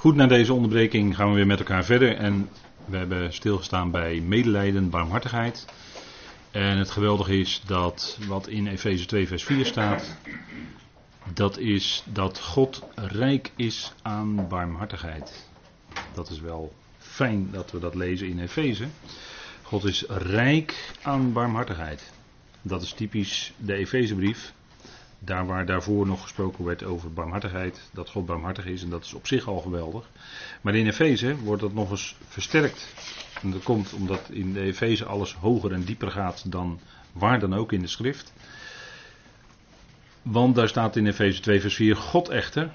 Goed, na deze onderbreking gaan we weer met elkaar verder. En we hebben stilgestaan bij medelijden, barmhartigheid. En het geweldige is dat wat in Efeze 2, vers 4 staat. Dat is dat God rijk is aan barmhartigheid. Dat is wel fijn dat we dat lezen in Efeze. God is rijk aan barmhartigheid. Dat is typisch de Efezebrief. Daar waar daarvoor nog gesproken werd over barmhartigheid, dat God barmhartig is en dat is op zich al geweldig. Maar in Efeze wordt dat nog eens versterkt. En dat komt omdat in de Efeze alles hoger en dieper gaat dan waar dan ook in de schrift. Want daar staat in Efeze 2 vers 4, God echter,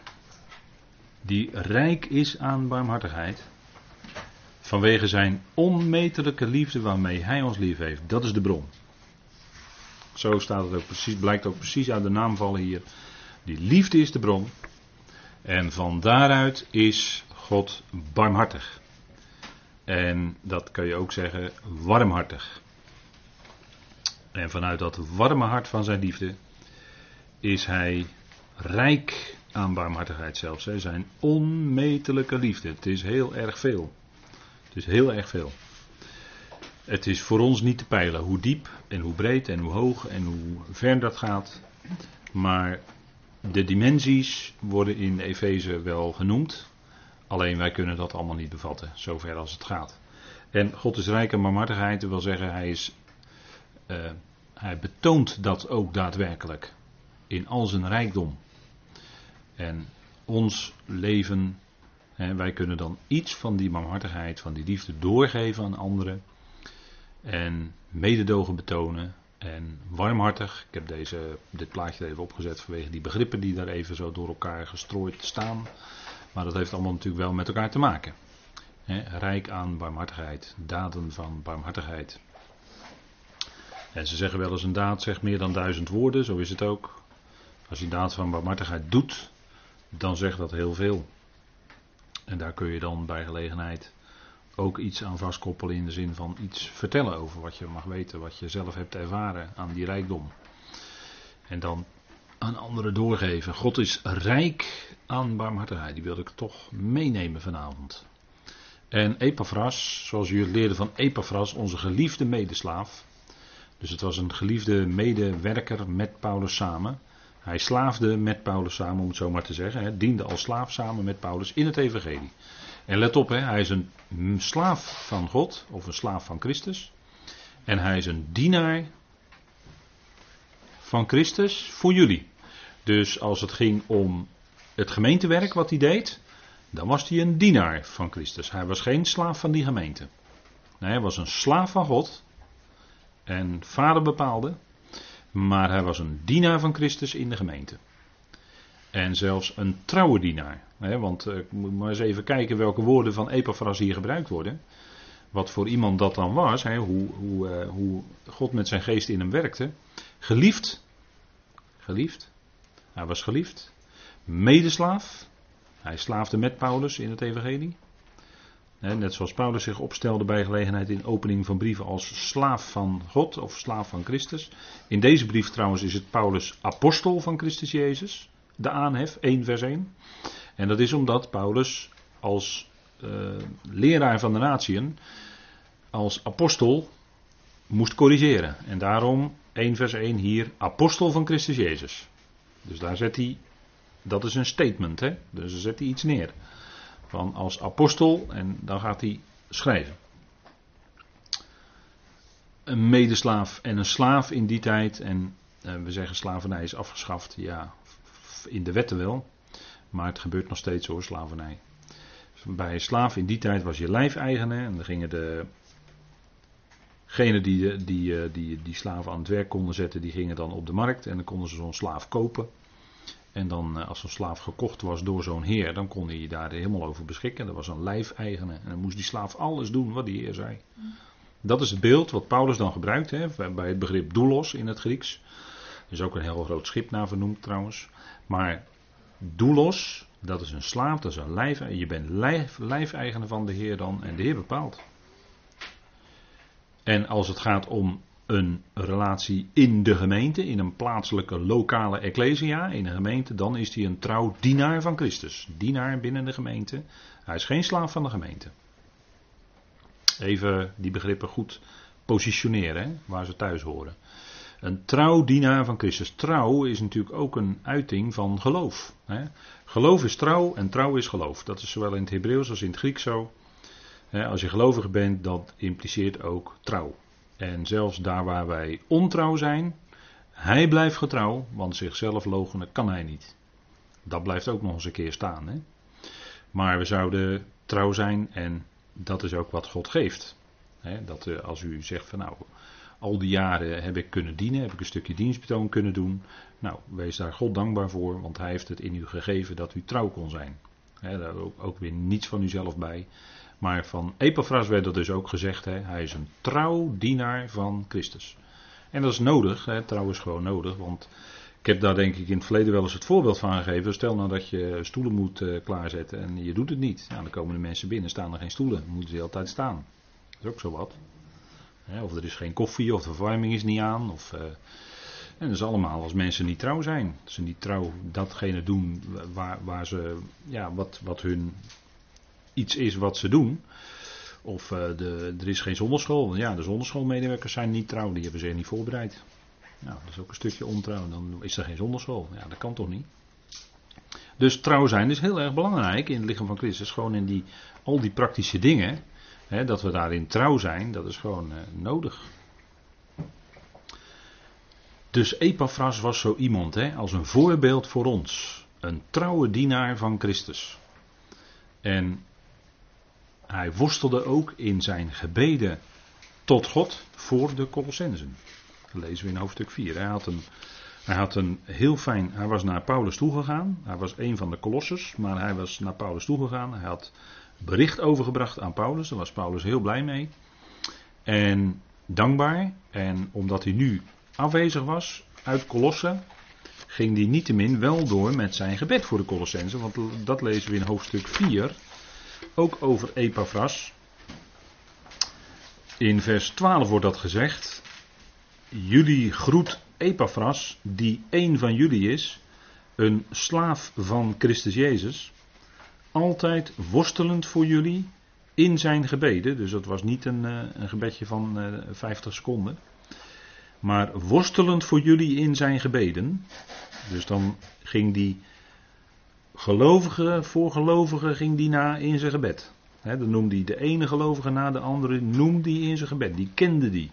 die rijk is aan barmhartigheid, vanwege zijn onmetelijke liefde waarmee hij ons lief heeft. Dat is de bron. Zo staat het ook precies, blijkt ook precies uit de naamvallen hier. Die liefde is de bron. En van daaruit is God barmhartig. En dat kun je ook zeggen warmhartig. En vanuit dat warme hart van zijn liefde is hij rijk aan barmhartigheid zelfs. Hè. Zijn onmetelijke liefde. Het is heel erg veel. Het is heel erg veel. Het is voor ons niet te peilen hoe diep en hoe breed en hoe hoog en hoe ver dat gaat. Maar de dimensies worden in Efeze wel genoemd. Alleen wij kunnen dat allemaal niet bevatten, zover als het gaat. En God is rijk aan barmhartigheid, dat wil zeggen, hij, is, uh, hij betoont dat ook daadwerkelijk in al zijn rijkdom. En ons leven, hè, wij kunnen dan iets van die barmhartigheid, van die liefde doorgeven aan anderen. En mededogen betonen. En warmhartig. Ik heb deze, dit plaatje even opgezet vanwege die begrippen die daar even zo door elkaar gestrooid staan. Maar dat heeft allemaal natuurlijk wel met elkaar te maken. rijk aan barmhartigheid. Daden van barmhartigheid. En ze zeggen wel eens een daad zegt meer dan duizend woorden. Zo is het ook. Als je daad van barmhartigheid doet, dan zegt dat heel veel. En daar kun je dan bij gelegenheid ook iets aan vastkoppelen in de zin van iets vertellen over wat je mag weten, wat je zelf hebt ervaren aan die rijkdom. En dan aan anderen doorgeven. God is rijk aan barmhartigheid. Die wilde ik toch meenemen vanavond. En Epaphras, zoals u het leerde van Epaphras, onze geliefde medeslaaf. Dus het was een geliefde medewerker met Paulus samen. Hij slaafde met Paulus samen, om het zo maar te zeggen. Hè, diende als slaaf samen met Paulus in het Evangelie. En let op, hè, hij is een slaaf van God, of een slaaf van Christus. En hij is een dienaar van Christus voor jullie. Dus als het ging om het gemeentewerk wat hij deed, dan was hij een dienaar van Christus. Hij was geen slaaf van die gemeente. Nee, hij was een slaaf van God. En vader bepaalde. Maar hij was een dienaar van Christus in de gemeente. En zelfs een trouwe dienaar. Want uh, moet maar eens even kijken welke woorden van Epaphras hier gebruikt worden. Wat voor iemand dat dan was. Hoe, hoe, uh, hoe God met zijn geest in hem werkte. Geliefd. Geliefd. Hij was geliefd. Medeslaaf. Hij slaafde met Paulus in het Evangelie. Net zoals Paulus zich opstelde bij gelegenheid in opening van brieven als slaaf van God of slaaf van Christus. In deze brief trouwens is het Paulus apostel van Christus Jezus de aanhef, 1 vers 1. En dat is omdat Paulus als uh, leraar van de natieën, als apostel, moest corrigeren. En daarom 1 vers 1 hier, apostel van Christus Jezus. Dus daar zet hij, dat is een statement, hè? dus daar zet hij iets neer. Van als apostel en dan gaat hij schrijven. Een medeslaaf en een slaaf in die tijd. En uh, we zeggen slavernij is afgeschaft. Ja, in de wetten wel, maar het gebeurt nog steeds hoor, slavernij. Bij slaven in die tijd was je lijfeigene en dan gingen de. Degenen die, die, eh, die, die slaven aan het werk konden zetten, die gingen dan op de markt en dan konden ze zo'n slaaf kopen. En dan eh, als zo'n slaaf gekocht was door zo'n heer, dan kon hij daar helemaal over beschikken. Dat was een lijfeigene. En dan moest die slaaf alles doen wat die heer zei. Dat is het beeld wat Paulus dan gebruikt hè, bij het begrip doulos in het Grieks. Er is ook een heel groot schip naar vernoemd trouwens. Maar doulos, dat is een slaaf, dat is een lijf. Je bent lijf, lijfeigenaar van de Heer dan en de Heer bepaalt. En als het gaat om een relatie in de gemeente, in een plaatselijke lokale ecclesia, in een gemeente, dan is hij een trouw dienaar van Christus. Dienaar binnen de gemeente. Hij is geen slaaf van de gemeente. Even die begrippen goed positioneren, waar ze thuis horen. Een trouw dienaar van Christus. Trouw is natuurlijk ook een uiting van geloof. Hè. Geloof is trouw en trouw is geloof. Dat is zowel in het Hebreeuws als in het Grieks zo. Als je gelovig bent, dat impliceert ook trouw. En zelfs daar waar wij ontrouw zijn, hij blijft getrouw, want zichzelf logenen kan hij niet. Dat blijft ook nog eens een keer staan. Hè? Maar we zouden trouw zijn en dat is ook wat God geeft. dat uh, als u zegt van nou, al die jaren heb ik kunnen dienen, heb ik een stukje dienstbetoon kunnen doen. Nou, wees daar God dankbaar voor, want hij heeft het in u gegeven dat u trouw kon zijn. daar ook, ook weer niets van uzelf bij. Maar van Epaphras werd er dus ook gezegd, hij is een trouw dienaar van Christus. En dat is nodig, trouw is gewoon nodig, want ik heb daar denk ik in het verleden wel eens het voorbeeld van gegeven. Stel nou dat je stoelen moet uh, klaarzetten en je doet het niet. Ja, dan komen de mensen binnen, staan er geen stoelen, dan moeten ze altijd staan. Dat is ook zo wat. Of er is geen koffie, of de verwarming is niet aan, of... Uh, en dat is allemaal als mensen niet trouw zijn. Ze niet trouw datgene doen waar, waar ze, ja, wat, wat hun iets is wat ze doen. Of uh, de, er is geen zonderschool. Ja, de zonderschoolmedewerkers zijn niet trouw, die hebben zich niet voorbereid. Nou, dat is ook een stukje ontrouw. Dan is er geen zonderschool. Ja, dat kan toch niet? Dus trouw zijn is heel erg belangrijk in het lichaam van Christus. Gewoon in die, al die praktische dingen. Dat we daarin trouw zijn, dat is gewoon uh, nodig. Dus Epaphras was zo iemand, hè, als een voorbeeld voor ons. Een trouwe dienaar van Christus. En hij worstelde ook in zijn gebeden tot God voor de Colossensen. Dat lezen we in hoofdstuk 4. Hij had, een, hij had een heel fijn. Hij was naar Paulus toegegaan. Hij was een van de kolossers, maar hij was naar Paulus toegegaan. Hij had bericht overgebracht aan Paulus. Daar was Paulus heel blij mee. En dankbaar. En omdat hij nu afwezig was uit Colosse, ging hij niettemin wel door met zijn gebed voor de Colossensen. Want dat lezen we in hoofdstuk 4 ook over Epaphras. In vers 12 wordt dat gezegd. Jullie groet Epaphras, die een van jullie is, een slaaf van Christus Jezus, altijd worstelend voor jullie in zijn gebeden. Dus dat was niet een, eh, een gebedje van 50 eh, seconden. Maar worstelend voor jullie in zijn gebeden. Dus dan ging die gelovige voor gelovige ging die na in zijn gebed. dan noemde hij de ene gelovige na de andere, noemde hij in zijn gebed. Die kende die.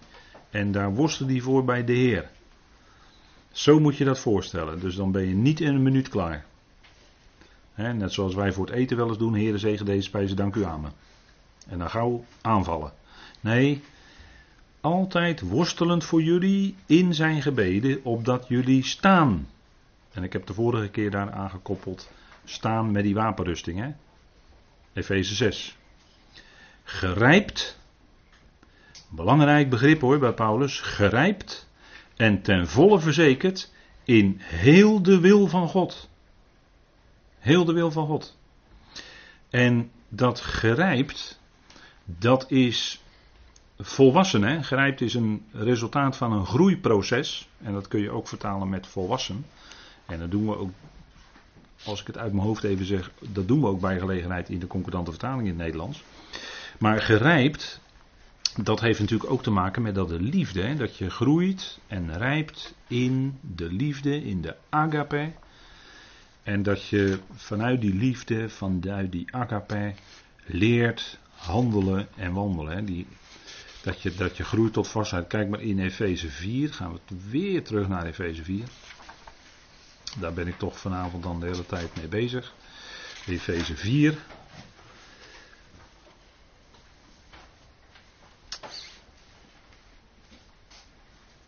En daar worstelde hij voor bij de Heer. Zo moet je dat voorstellen. Dus dan ben je niet in een minuut klaar. Net zoals wij voor het eten wel eens doen. Heer, zegen deze spijzen, dank u me. En dan gauw aanvallen. Nee, altijd worstelend voor jullie in zijn gebeden, opdat jullie staan. En ik heb de vorige keer daar aangekoppeld staan met die wapenrusting. Hè? Efeze 6. Gerijpt. Belangrijk begrip hoor bij Paulus. Gerijpt en ten volle verzekerd in heel de wil van God. Heel de wil van God. En dat gerijpt, dat is volwassen. Hè? Gerijpt is een resultaat van een groeiproces. En dat kun je ook vertalen met volwassen. En dat doen we ook als ik het uit mijn hoofd even zeg, dat doen we ook bij gelegenheid in de concordante vertaling in het Nederlands. Maar gerijpt, dat heeft natuurlijk ook te maken met dat de liefde, hè, dat je groeit en rijpt in de liefde, in de agape. En dat je vanuit die liefde, vanuit die agape, leert handelen en wandelen. Die, dat, je, dat je groeit tot vastheid. Kijk maar in Efeze 4, gaan we weer terug naar Efeze 4. Daar ben ik toch vanavond dan de hele tijd mee bezig. Efeze 4.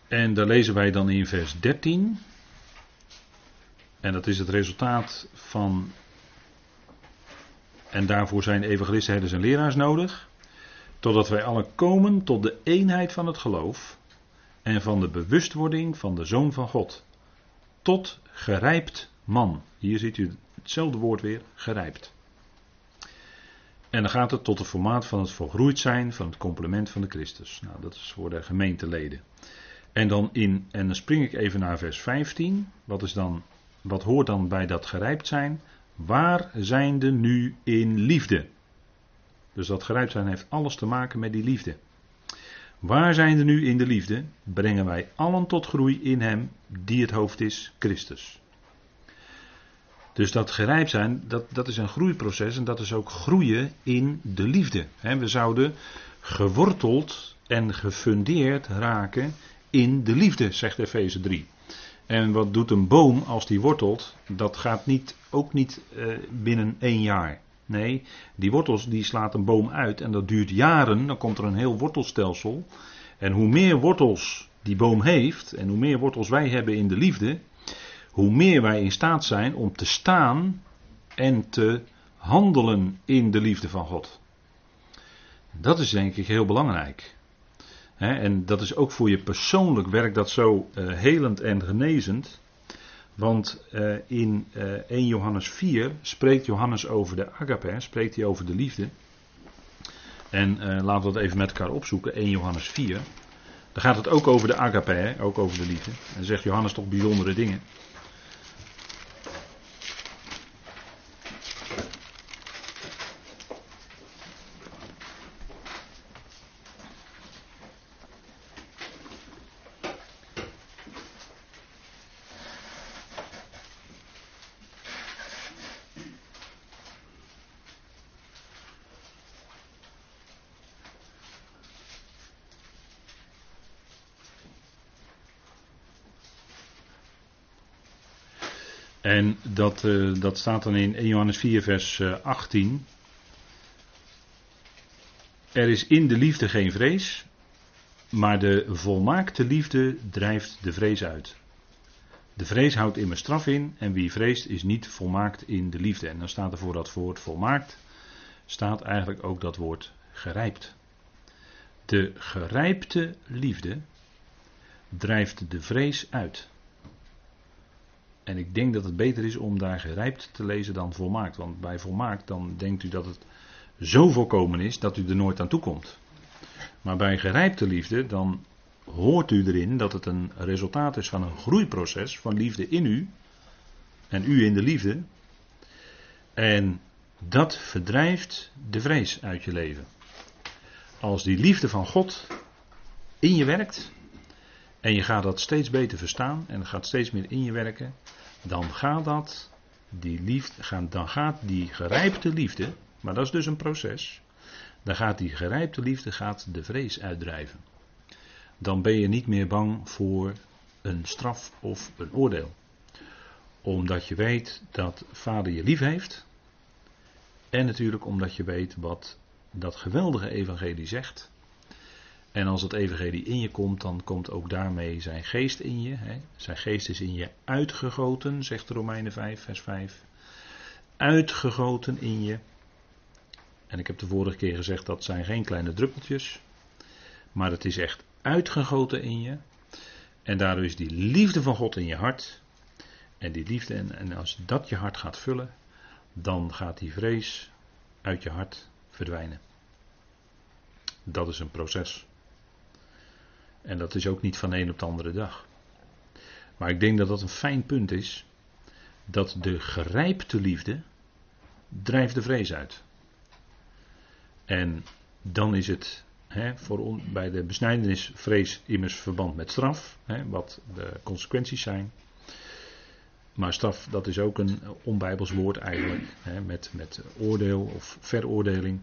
En daar lezen wij dan in vers 13. En dat is het resultaat van. En daarvoor zijn evangelisten, herders en leraars nodig. Totdat wij alle komen tot de eenheid van het geloof. En van de bewustwording van de Zoon van God. Tot gerijpt man. Hier ziet u hetzelfde woord weer, gerijpt. En dan gaat het tot het formaat van het volgroeid zijn van het complement van de Christus. Nou, dat is voor de gemeenteleden. En dan, in, en dan spring ik even naar vers 15. Wat, is dan, wat hoort dan bij dat gerijpt zijn? Waar zijn de nu in liefde? Dus dat gerijpt zijn heeft alles te maken met die liefde. Waar zijn de nu in de liefde? Brengen wij allen tot groei in Hem, die het hoofd is, Christus. Dus dat gerijpt zijn, dat, dat is een groeiproces en dat is ook groeien in de liefde. we zouden geworteld en gefundeerd raken in de liefde, zegt Efeze 3. En wat doet een boom als die wortelt? Dat gaat niet, ook niet uh, binnen één jaar. Nee, die wortels die slaat een boom uit en dat duurt jaren. Dan komt er een heel wortelstelsel. En hoe meer wortels die boom heeft en hoe meer wortels wij hebben in de liefde, hoe meer wij in staat zijn om te staan en te handelen in de liefde van God. Dat is denk ik heel belangrijk. En dat is ook voor je persoonlijk werk dat zo uh, helend en genezend. Want uh, in uh, eh, 1 Johannes 4 spreekt Johannes over de agape, spreekt hij over de liefde. En laten we dat even met elkaar opzoeken, 1 Johannes 4. Dan gaat het ook over de agape, ook over de liefde. En zegt Johannes toch bijzondere dingen. En dat, uh, dat staat dan in 1 Johannes 4, vers 18. Eh, er is in de liefde geen vrees, maar de volmaakte liefde drijft de vrees uit. De vrees houdt immers straf in en wie vreest is niet volmaakt in de liefde. En dan staat er voor dat woord volmaakt, staat eigenlijk ook dat woord gerijpt. De gerijpte liefde drijft de vrees uit. En ik denk dat het beter is om daar gerijpt te lezen dan volmaakt. Want bij volmaakt dan denkt u dat het zo volkomen is dat u er nooit aan toe komt. Maar bij gerijpte liefde dan hoort u erin dat het een resultaat is van een groeiproces van liefde in u en u in de liefde. En dat verdrijft de vrees uit je leven. Als die liefde van God in je werkt en je gaat dat steeds beter verstaan en het gaat steeds meer in je werken, dan gaat dat, die liefde, dan gaat die gerijpte liefde, maar dat is dus een proces, dan gaat die gerijpte liefde gaat de vrees uitdrijven. Dan ben je niet meer bang voor een straf of een oordeel. Omdat je weet dat vader je lief heeft. En natuurlijk omdat je weet wat dat geweldige evangelie zegt. En als het evangelie in je komt, dan komt ook daarmee zijn geest in je. Hè. Zijn geest is in je uitgegoten, zegt Romeinen 5, vers 5. Uitgegoten in je. En ik heb de vorige keer gezegd dat zijn geen kleine druppeltjes. Maar het is echt uitgegoten in je. En daardoor is die liefde van God in je hart. En die liefde, en, en als dat je hart gaat vullen, dan gaat die vrees uit je hart verdwijnen. Dat is een proces. En dat is ook niet van een op de andere dag. Maar ik denk dat dat een fijn punt is. Dat de gerijpte liefde drijft de vrees uit. En dan is het hè, voor bij de besnijdenis vrees immers verband met straf. Hè, wat de consequenties zijn. Maar straf, dat is ook een onbijbels woord eigenlijk. Hè, met, met oordeel of veroordeling.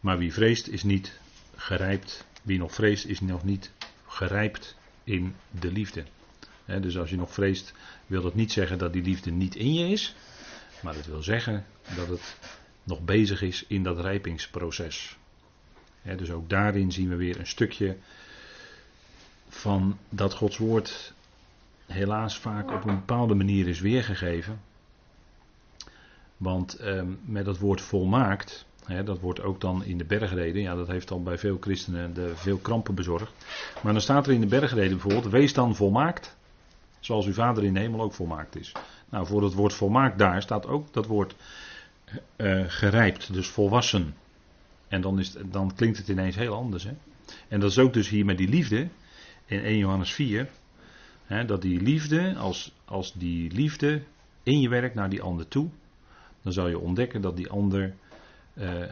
Maar wie vreest is niet gerijpt. Wie nog vreest is nog niet gerijpt in de liefde. dus als je nog vreest, wil dat niet zeggen dat die liefde niet in je is. Maar dat wil zeggen dat het nog bezig is in dat rijpingsproces. dus ook daarin zien we weer een stukje van dat Gods woord helaas vaak op een bepaalde manier is weergegeven. Want ehm, met dat woord volmaakt, dat wordt ook dan in de bergreden. Ja, dat heeft al bij veel christenen de, veel krampen bezorgd. Maar dan staat er in de bergreden bijvoorbeeld: Wees dan volmaakt. Zoals uw vader in de hemel ook volmaakt is. Nou, voor het woord volmaakt daar staat ook dat woord uh, gerijpt, dus volwassen. En dan, is dan klinkt het ineens heel anders. Hè? En dat is ook dus hier met die liefde in 1 Johannes 4. Hè, dat die liefde, als, als die liefde in je werkt naar die ander toe, dan zal je ontdekken dat die ander uh,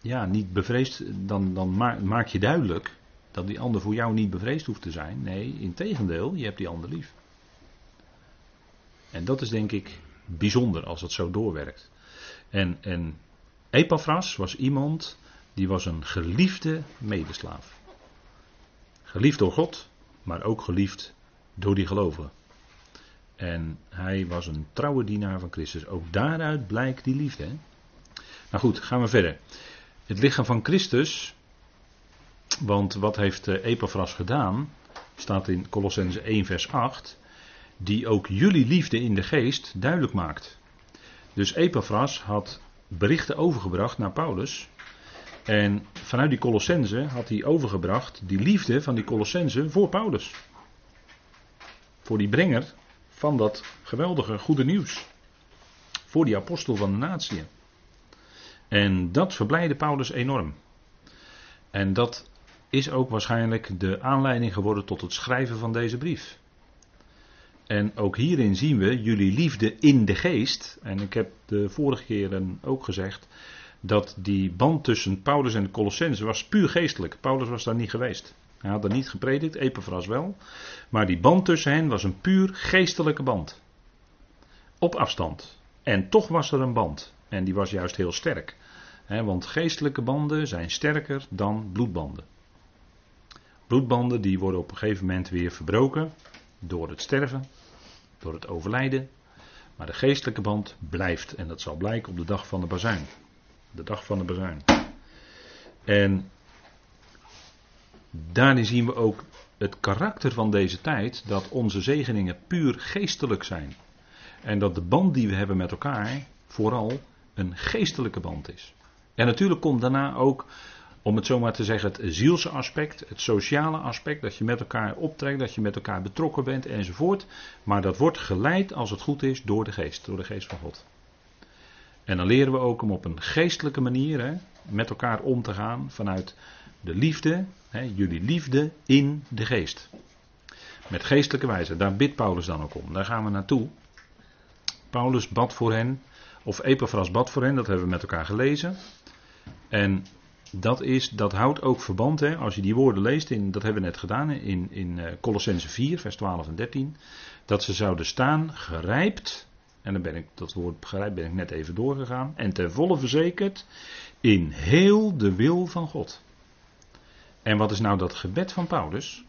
ja, niet bevreesd, dan, dan maak je duidelijk dat die ander voor jou niet bevreesd hoeft te zijn. Nee, in tegendeel, je hebt die ander lief. En dat is denk ik bijzonder als het zo doorwerkt. En, en Epaphras was iemand die was een geliefde medeslaaf. Geliefd door God, maar ook geliefd door die gelovigen. En hij was een trouwe dienaar van Christus. Ook daaruit blijkt die liefde. Hè? Nou goed, gaan we verder. Het lichaam van Christus, want wat heeft eh, Epaphras gedaan, staat in Colossense 1 vers 8, die ook jullie liefde in de geest duidelijk maakt. Dus Epaphras had berichten overgebracht naar Paulus. En vanuit die Colossense had hij overgebracht die liefde van die Colossense voor Paulus. Voor die brenger van dat geweldige goede nieuws. Voor die apostel van de natie. En dat verblijde Paulus enorm. En dat is ook waarschijnlijk de aanleiding geworden tot het schrijven van deze brief. En ook hierin zien we jullie liefde in de geest. En ik heb de vorige keren ook gezegd dat die band tussen Paulus en de Colossense was puur geestelijk. Paulus was daar niet geweest. Hij had er niet gepredikt, Epaphras wel. Maar die band tussen hen was een puur geestelijke band. Op afstand. En toch was er een band. En die was juist heel sterk. want geestelijke banden zijn sterker dan bloedbanden. Bloedbanden die worden op een gegeven moment weer verbroken door het sterven, door het overlijden. Maar de geestelijke band blijft en dat zal blijken op de dag van de bazuin. De dag van de bazuin. En daarin zien we ook het karakter van deze tijd, dat onze zegeningen puur geestelijk zijn. En dat de band die we hebben met elkaar vooral een geestelijke band is. En natuurlijk komt daarna ook om het zomaar te zeggen, het zielse aspect, het sociale aspect, dat je met elkaar optrekt, dat je met elkaar betrokken bent enzovoort. Maar dat wordt geleid, als het goed is, door de geest, door de geest van God. En dan leren we ook om op een geestelijke manier hè, met elkaar om te gaan vanuit de liefde, hè, jullie liefde in de geest. Met geestelijke wijze, daar bidt Paulus dan ook om. Daar gaan we naartoe. Paulus bad voor hen, of Epaphras bad voor hen, dat hebben we met elkaar gelezen. En dat, is, dat houdt ook verband, hè, als je die woorden leest, in, dat hebben we net gedaan in, in uh, Colossense 4, vers 12 en 13, dat ze zouden staan gerijpt, en dan ben ik, dat woord gerijpt ben ik net even doorgegaan, en ten volle verzekerd in heel de wil van God. En wat is nou dat gebed van Paulus?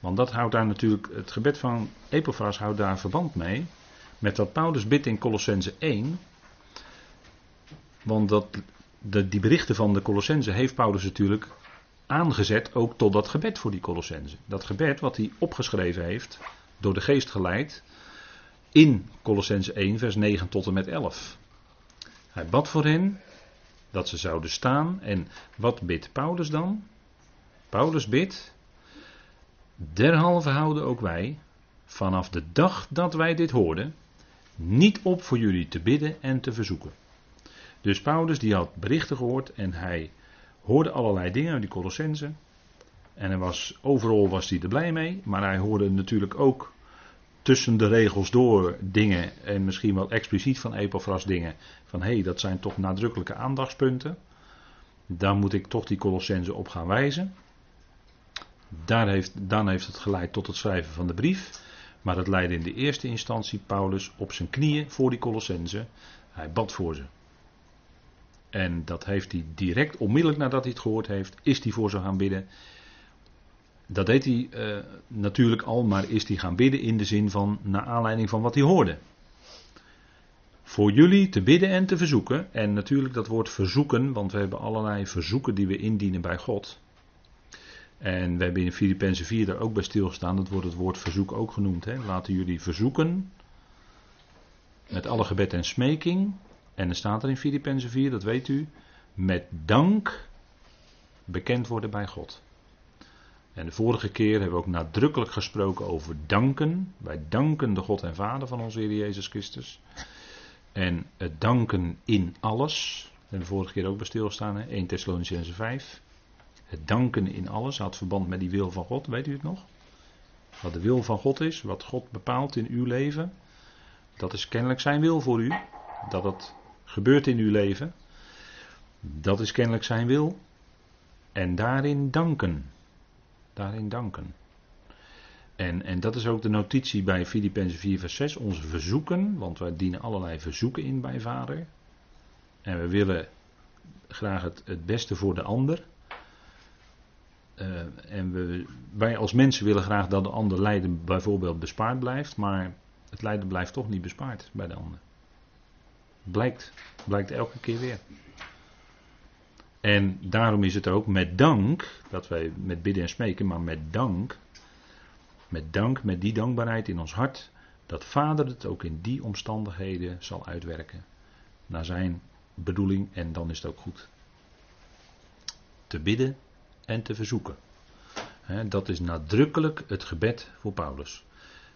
Want dat houdt daar natuurlijk, het gebed van Epaphras houdt daar verband mee, met wat Paulus bidt in Colossense 1, want dat de, die berichten van de Colossense heeft Paulus natuurlijk aangezet ook tot dat gebed voor die Colossense. Dat gebed wat hij opgeschreven heeft, door de geest geleid, in Colossense 1, vers 9 tot en met 11. Hij bad voor hen dat ze zouden staan. En wat bidt Paulus dan? Paulus bidt, derhalve houden ook wij, vanaf de dag dat wij dit hoorden, niet op voor jullie te bidden en te verzoeken. Dus Paulus die had berichten gehoord en hij hoorde allerlei dingen die Colossense. En was, overal was hij er blij mee, maar hij hoorde natuurlijk ook tussen de regels door dingen en misschien wel expliciet van Epaphras dingen. Van hé, hey, dat zijn toch nadrukkelijke aandachtspunten. Daar moet ik toch die Colossense op gaan wijzen. Daar heeft, dan heeft het geleid tot het schrijven van de brief. Maar het leidde in de eerste instantie Paulus op zijn knieën voor die Colossense. Hij bad voor ze. En dat heeft hij direct, onmiddellijk nadat hij het gehoord heeft, is hij voor ze gaan bidden. Dat deed hij uh, natuurlijk al, maar is hij gaan bidden in de zin van, naar aanleiding van wat hij hoorde. Voor jullie te bidden en te verzoeken. En natuurlijk dat woord verzoeken, want we hebben allerlei verzoeken die we indienen bij God. En we hebben in Filippenzen 4 daar ook bij stilgestaan. Dat wordt het woord verzoek ook genoemd. Hè? Laten jullie verzoeken. Met alle gebed en smeking. En er staat er in Filippenzen 4, dat weet u, met dank bekend worden bij God. En de vorige keer hebben we ook nadrukkelijk gesproken over danken. Wij danken de God en Vader van onze Heer Jezus Christus. En het danken in alles. hebben de vorige keer ook bij stilgestaan, hè? 1 Thessalonicense 5. Het danken in alles had verband met die wil van God, weet u het nog? Wat de wil van God is, wat God bepaalt in uw leven, dat is kennelijk zijn wil voor u. Dat het gebeurt in uw leven, dat is kennelijk zijn wil. En daarin danken. Daarin danken. En, en dat is ook de notitie bij Filippenzen 4 vers 6. Onze verzoeken, want wij dienen allerlei verzoeken in bij vader. En we willen graag het, het beste voor de ander. Uh, en wij als mensen willen graag dat de ander lijden bijvoorbeeld bespaard blijft. Maar het lijden blijft toch niet bespaard bij de ander. Blijkt, blijkt elke keer weer. En daarom is het ook met dank, dat wij met bidden en smeken, maar met dank, met dank, met die dankbaarheid in ons hart, dat Vader het ook in die omstandigheden zal uitwerken. Naar zijn bedoeling en dan is het ook goed. Te bidden en te verzoeken. dat is nadrukkelijk het gebed voor Paulus.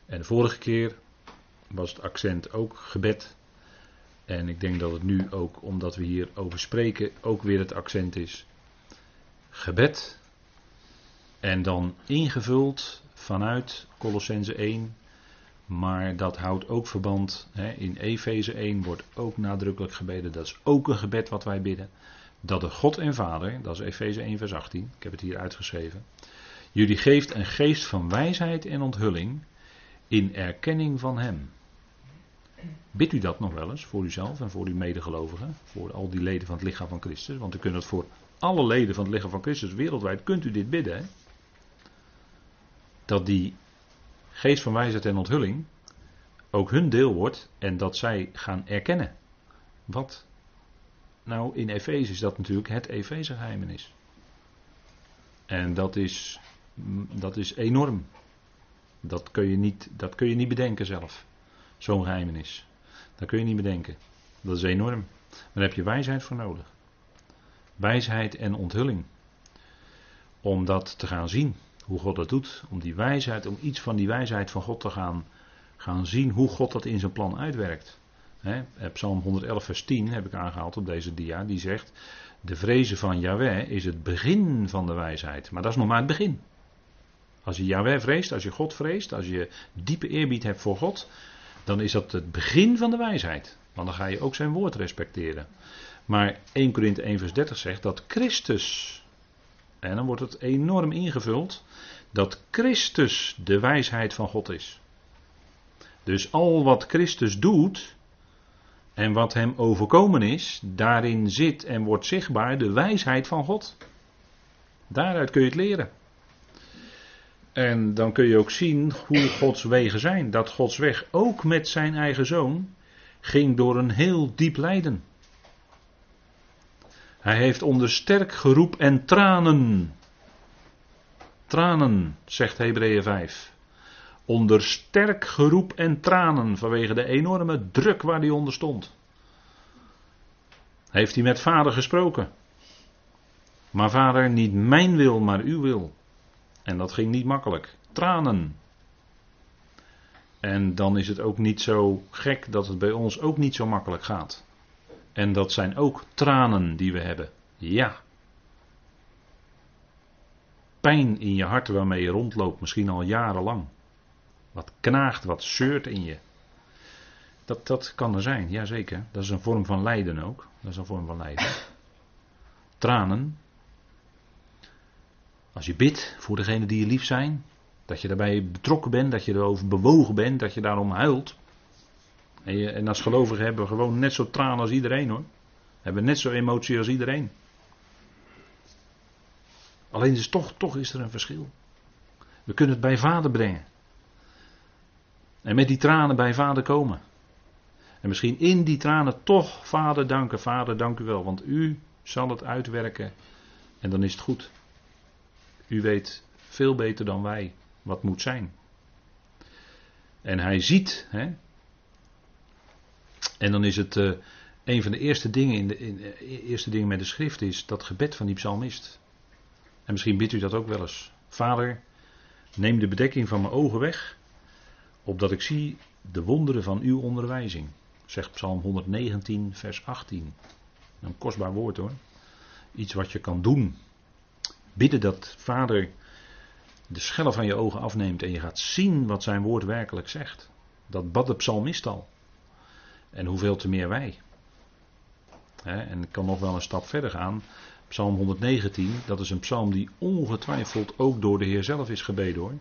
En de vorige keer was het accent ook gebed. En ik denk dat het nu ook, omdat we hier over spreken, ook weer het accent is. Gebed. En dan ingevuld vanuit Colossense 1. Maar dat houdt ook verband. In Efeze 1 wordt ook nadrukkelijk gebeden. Dat is ook een gebed wat wij bidden. Dat de God en Vader, dat is Efeze 1 vers 18. Ik heb het hier uitgeschreven. Jullie geeft een geest van wijsheid en onthulling in erkenning van Hem. Bidt u dat nog wel eens voor uzelf en voor uw medegelovigen, voor al die leden van het lichaam van Christus? Want u kunt het voor alle leden van het lichaam van Christus wereldwijd, kunt u dit bidden. Dat die geest van wijsheid en onthulling ook hun deel wordt en dat zij gaan erkennen. Wat? Nou, in Efeze is dat natuurlijk het Efeze geheimenis. En dat is, dat is enorm. Dat kun, je niet, dat kun je niet bedenken zelf. Zo'n geheimenis. Dat kun je niet bedenken. Dat is enorm. Maar daar heb je wijsheid voor nodig. Wijsheid en onthulling. Om dat te gaan zien. Hoe God dat doet. Om die wijsheid, om iets van die wijsheid van God te gaan, gaan zien. Hoe God dat in zijn plan uitwerkt. He, Psalm 111 vers 10 heb ik aangehaald op deze dia. Die zegt. De vrezen van Yahweh is het begin van de wijsheid. Maar dat is nog maar het begin. Als je Yahweh vreest, als je God vreest, als je diepe eerbied hebt voor God, dan is dat het begin van de wijsheid. Want dan ga je ook zijn woord respecteren. Maar 1 Korinthe 1 vers 30 zegt dat Christus, en dan wordt het enorm ingevuld, dat Christus de wijsheid van God is. Dus al wat Christus doet en wat hem overkomen is, daarin zit en wordt zichtbaar de wijsheid van God. Daaruit kun je het leren. En dan kun je ook zien hoe Gods wegen zijn. Dat Gods weg ook met zijn eigen zoon ging door een heel diep lijden. Hij heeft onder sterk geroep en tranen. Tranen, zegt Hebreeën 5. Onder sterk geroep en tranen vanwege de enorme druk waar hij onder stond. Heeft hij met vader gesproken. Maar vader, niet mijn wil, maar uw wil. En dat ging niet makkelijk. Tranen. En dan is het ook niet zo gek dat het bij ons ook niet zo makkelijk gaat. En dat zijn ook tranen die we hebben. Ja. Pijn in je hart waarmee je rondloopt, misschien al jarenlang. Wat knaagt, wat zeurt in je. Dat, dat kan er zijn, jazeker. Dat is een vorm van lijden ook. Dat is een vorm van lijden. Tranen, als je bidt voor degene die je lief zijn, dat je daarbij betrokken bent, dat je erover bewogen bent, dat je daarom huilt. En, je, en als gelovigen hebben we gewoon net zo tranen als iedereen hoor. Hebben net zo emotie als iedereen. Alleen is toch, toch is er een verschil. We kunnen het bij vader brengen. En met die tranen bij vader komen. En misschien in die tranen toch vader danken. Vader, dank u wel, want u zal het uitwerken. En dan is het goed. U weet veel beter dan wij wat moet zijn. En hij ziet, hè, en dan is het uh, een van de eerste dingen, in de, in, uh, eerste dingen met de schrift is dat gebed van die psalmist. En misschien bidt u dat ook wel eens. Vader, neem de bedekking van mijn ogen weg, opdat ik zie de wonderen van uw onderwijzing. Zegt Psalm 119, vers 18. Een kostbaar woord hoor. Iets wat je kan doen. Bidden dat Vader de schellen van je ogen afneemt en je gaat zien wat zijn woord werkelijk zegt. Dat bad de psalmist al. En hoeveel te meer wij. en ik kan nog wel een stap verder gaan. Psalm 119, dat is een psalm die ongetwijfeld ook door de Heer zelf is gebeden hoor.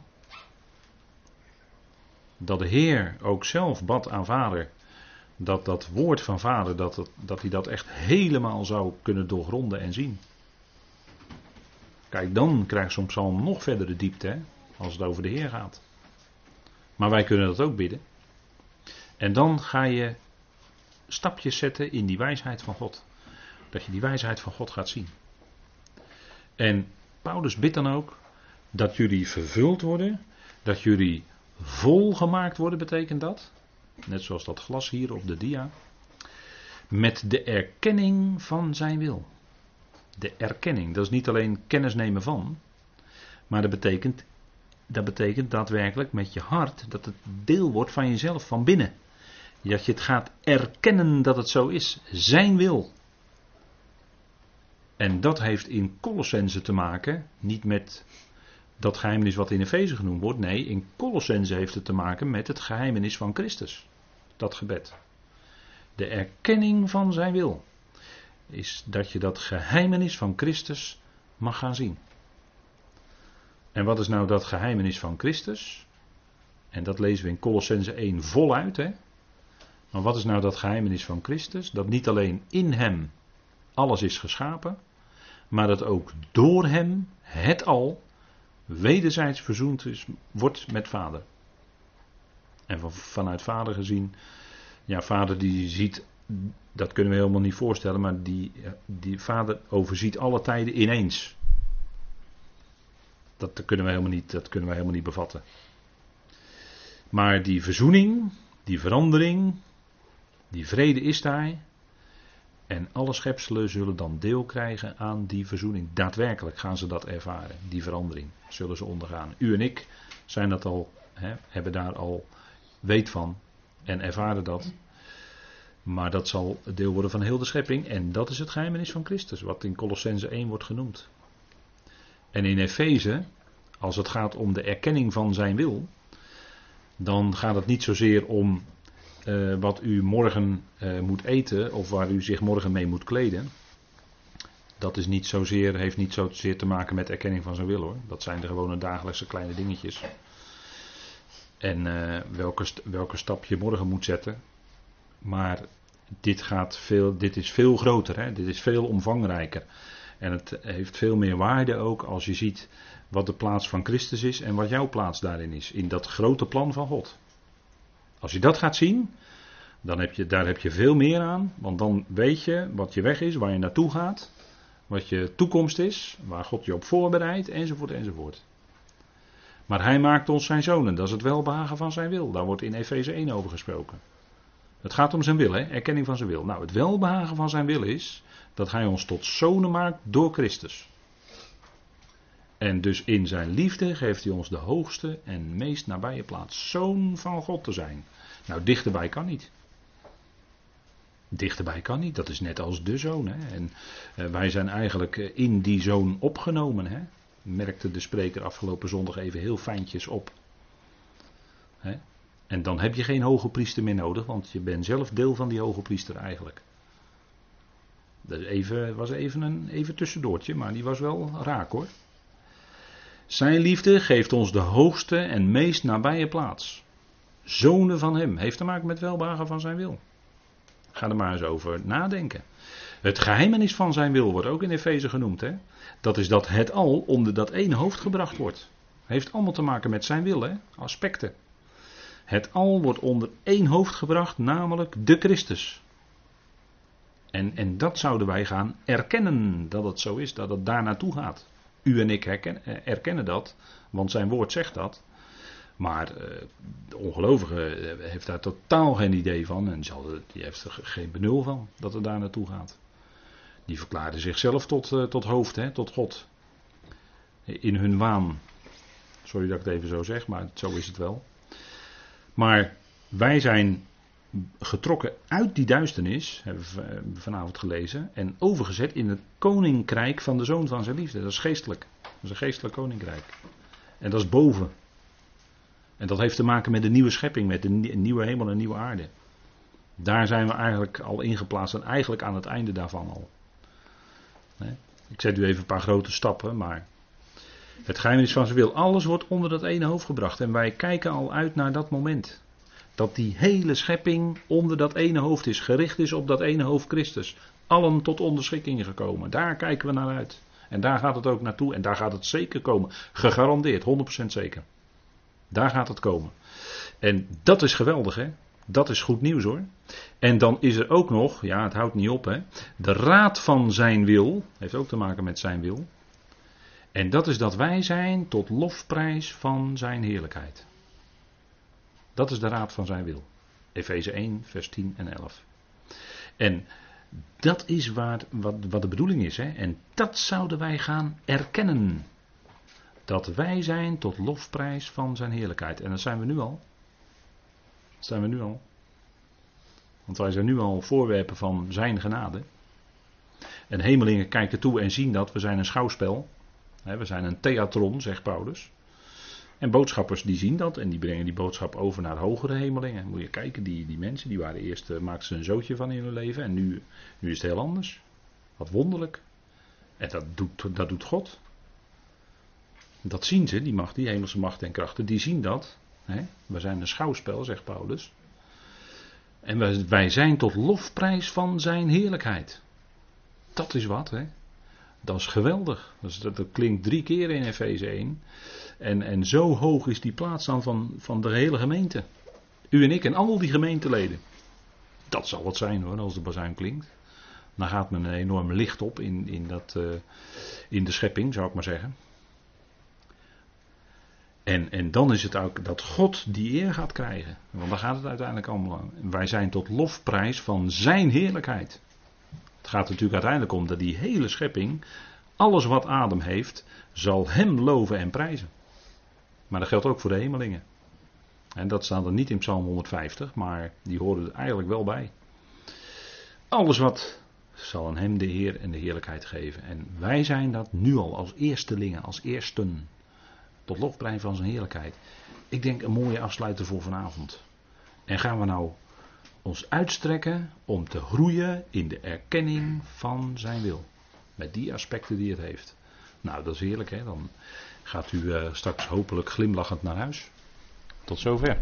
Dat de Heer ook zelf bad aan Vader. Dat dat woord van Vader, dat, dat hij dat echt helemaal zou kunnen doorgronden en zien. Kijk, dan krijgt zo'n psalm nog verdere diepte, hè, als het over de Heer gaat. Maar wij kunnen dat ook bidden. En dan ga je stapjes zetten in die wijsheid van God. Dat je die wijsheid van God gaat zien. En Paulus bidt dan ook dat jullie vervuld worden, dat jullie volgemaakt worden, betekent dat. Net zoals dat glas hier op de dia. Met de erkenning van zijn wil. De erkenning, dat is niet alleen kennis nemen van, maar dat betekent, dat betekent daadwerkelijk met je hart dat het deel wordt van jezelf van binnen. Dat je het gaat erkennen dat het zo is. Zijn wil. En dat heeft in Colossense te maken, niet met dat geheimenis wat in Efeze genoemd wordt. Nee, in Colossense heeft het te maken met het geheimenis van Christus. Dat gebed. De erkenning van zijn wil. Is dat je dat geheimenis van Christus mag gaan zien. En wat is nou dat geheimenis van Christus? En dat lezen we in Colossense 1 voluit. Hè? Maar wat is nou dat geheimenis van Christus? Dat niet alleen in Hem alles is geschapen, maar dat ook door Hem het al wederzijds verzoend is, wordt met Vader. En van, vanuit Vader gezien, ja, Vader die ziet, dat kunnen we helemaal niet voorstellen, maar die, die Vader overziet alle tijden ineens. Dat kunnen we helemaal niet, dat kunnen we helemaal niet bevatten. Maar die verzoening, die verandering, die vrede is daar. En alle schepselen zullen dan deel krijgen aan die verzoening. Daadwerkelijk gaan ze dat ervaren, die verandering zullen ze ondergaan. U en ik zijn dat al, hè, hebben daar al weet van en ervaren dat. Maar dat zal deel worden van heel de schepping. En dat is het geheimenis van Christus, wat in Colossense 1 wordt genoemd. En in Efeze, als het gaat om de erkenning van zijn wil, dan gaat het niet zozeer om uh, wat u morgen uh, moet eten of waar u zich morgen mee moet kleden. Dat is niet zozeer, heeft niet zozeer te maken met erkenning van zijn wil hoor. Dat zijn de gewone dagelijkse kleine dingetjes. En uh, welke, welke stap je morgen moet zetten. Maar dit, gaat veel, dit is veel groter, hè? dit is veel omvangrijker. En het heeft veel meer waarde ook als je ziet wat de plaats van Christus is en wat jouw plaats daarin is. In dat grote plan van God. Als je dat gaat zien, dan heb je, daar heb je veel meer aan. Want dan weet je wat je weg is, waar je naartoe gaat. Wat je toekomst is, waar God je op voorbereidt, enzovoort, enzovoort. Maar hij maakt ons zijn zonen, dat is het welbehagen van zijn wil. Daar wordt in Efeze 1 over gesproken. Het gaat om zijn wil, hè? erkenning van zijn wil. Nou, het welbehagen van zijn wil is dat hij ons tot zonen maakt door Christus. En dus in zijn liefde geeft hij ons de hoogste en meest nabije plaats. Zoon van God te zijn. Nou, dichterbij kan niet. Dichterbij kan niet, dat is net als de zoon. Hè? En uh, wij zijn eigenlijk eh, in die zoon opgenomen. Hè? Merkte de spreker afgelopen zondag even heel fijntjes op. Hè? En dan heb je geen hoge priester meer nodig, want je bent zelf deel van die hoge priester eigenlijk. Dat even, was even een even tussendoortje, maar die was wel raak hoor. Zijn liefde geeft ons de hoogste en meest nabije plaats. Zonen van Hem. Heeft te maken met welbagen van zijn wil. Ga er maar eens over nadenken. Het geheimenis van zijn wil wordt ook in Efeze genoemd. Hè? Dat is dat het al onder dat één hoofd gebracht wordt. Heeft allemaal te maken met zijn wil, hè? aspecten. Het al wordt onder één hoofd gebracht, namelijk de Christus. En, en dat zouden wij gaan erkennen, dat het zo is, dat het daar naartoe gaat. U en ik herken, eh, erkennen dat, want zijn woord zegt dat. Maar uh, de ongelovige eh, heeft daar totaal geen idee van en die heeft er geen benul van dat het daar naartoe gaat. Die verklaarden zichzelf tot, tot hoofd, hè, tot God. In hun waan. Sorry dat ik het even zo zeg, maar zo is het wel. Maar wij zijn getrokken uit die duisternis, hebben we vanavond gelezen, en overgezet in het koninkrijk van de zoon van zijn liefde. Dat is geestelijk. Dat is een geestelijk koninkrijk. En dat is boven. En dat heeft te maken met de nieuwe schepping, met de nieuwe hemel en nieuwe aarde. Daar zijn we eigenlijk al ingeplaatst en eigenlijk aan het einde daarvan al. Ik zet u even een paar grote stappen, maar het is van zijn wil. Alles wordt onder dat ene hoofd gebracht. En wij kijken al uit naar dat moment. Dat die hele schepping onder dat ene hoofd is, gericht is op dat ene hoofd Christus. Allen tot onderschikking gekomen. Daar kijken we naar uit. En daar gaat het ook naartoe. En daar gaat het zeker komen. Gegarandeerd, 100% zeker. Daar gaat het komen. En dat is geweldig, hè? Dat is goed nieuws hoor. En dan is er ook nog, ja, het houdt niet op, hè? De raad van zijn wil, heeft ook te maken met zijn wil. En dat is dat wij zijn tot lofprijs van zijn heerlijkheid. Dat is de raad van zijn wil. Efeze 1, vers 10 en 11. En dat is waar, wat, wat de bedoeling is. Hè? En dat zouden wij gaan erkennen. Dat wij zijn tot lofprijs van zijn heerlijkheid. En dat zijn we nu al. Dat zijn we nu al. Want wij zijn nu al voorwerpen van zijn genade. En hemelingen kijken toe en zien dat we zijn een schouwspel. We zijn een theatron, zegt Paulus. En boodschappers die zien dat en die brengen die boodschap over naar hogere hemelingen. Moet je kijken, die, die mensen die waren eerst, uh, maakten ze een zootje van in hun leven en nu, nu is het heel anders. Wat wonderlijk. En dat doet, dat doet God. Dat zien ze, die macht, die hemelse macht en krachten, die zien dat. Hè? We zijn een schouwspel, zegt Paulus. En wij, wij zijn tot lofprijs van zijn heerlijkheid. Dat is wat, hè? Dat is geweldig. Dat, dat, klinkt drie keer in Efeze 1. En, en zo hoog is die plaats dan van, van de hele gemeente. U en ik en al die gemeenteleden. Dat zal wat zijn hoor, als de bazuin klinkt. Dan gaat men een enorm licht op in, in, dat, uh, in de schepping, zou ik maar zeggen. En, en dan is het ook dat God die eer gaat krijgen. Want daar gaat het uiteindelijk allemaal. Wij zijn tot lofprijs van zijn heerlijkheid. Gaat natuurlijk uiteindelijk om dat die hele schepping, alles wat adem heeft, zal hem loven en prijzen. Maar dat geldt ook voor de hemelingen. En dat staat er niet in Psalm 150, maar die horen er eigenlijk wel bij. Alles wat zal aan hem de Heer en de heerlijkheid geven. En wij zijn dat nu al als eerstelingen, als eersten. Tot lofprijs van zijn heerlijkheid. Ik denk een mooie afsluiter voor vanavond. En gaan we nou ons uitstrekken om te groeien in de erkenning van zijn wil. Met die aspecten die het heeft. Nou, dat is heerlijk, hè? Dan gaat u uh, straks hopelijk glimlachend naar huis. Tot zover.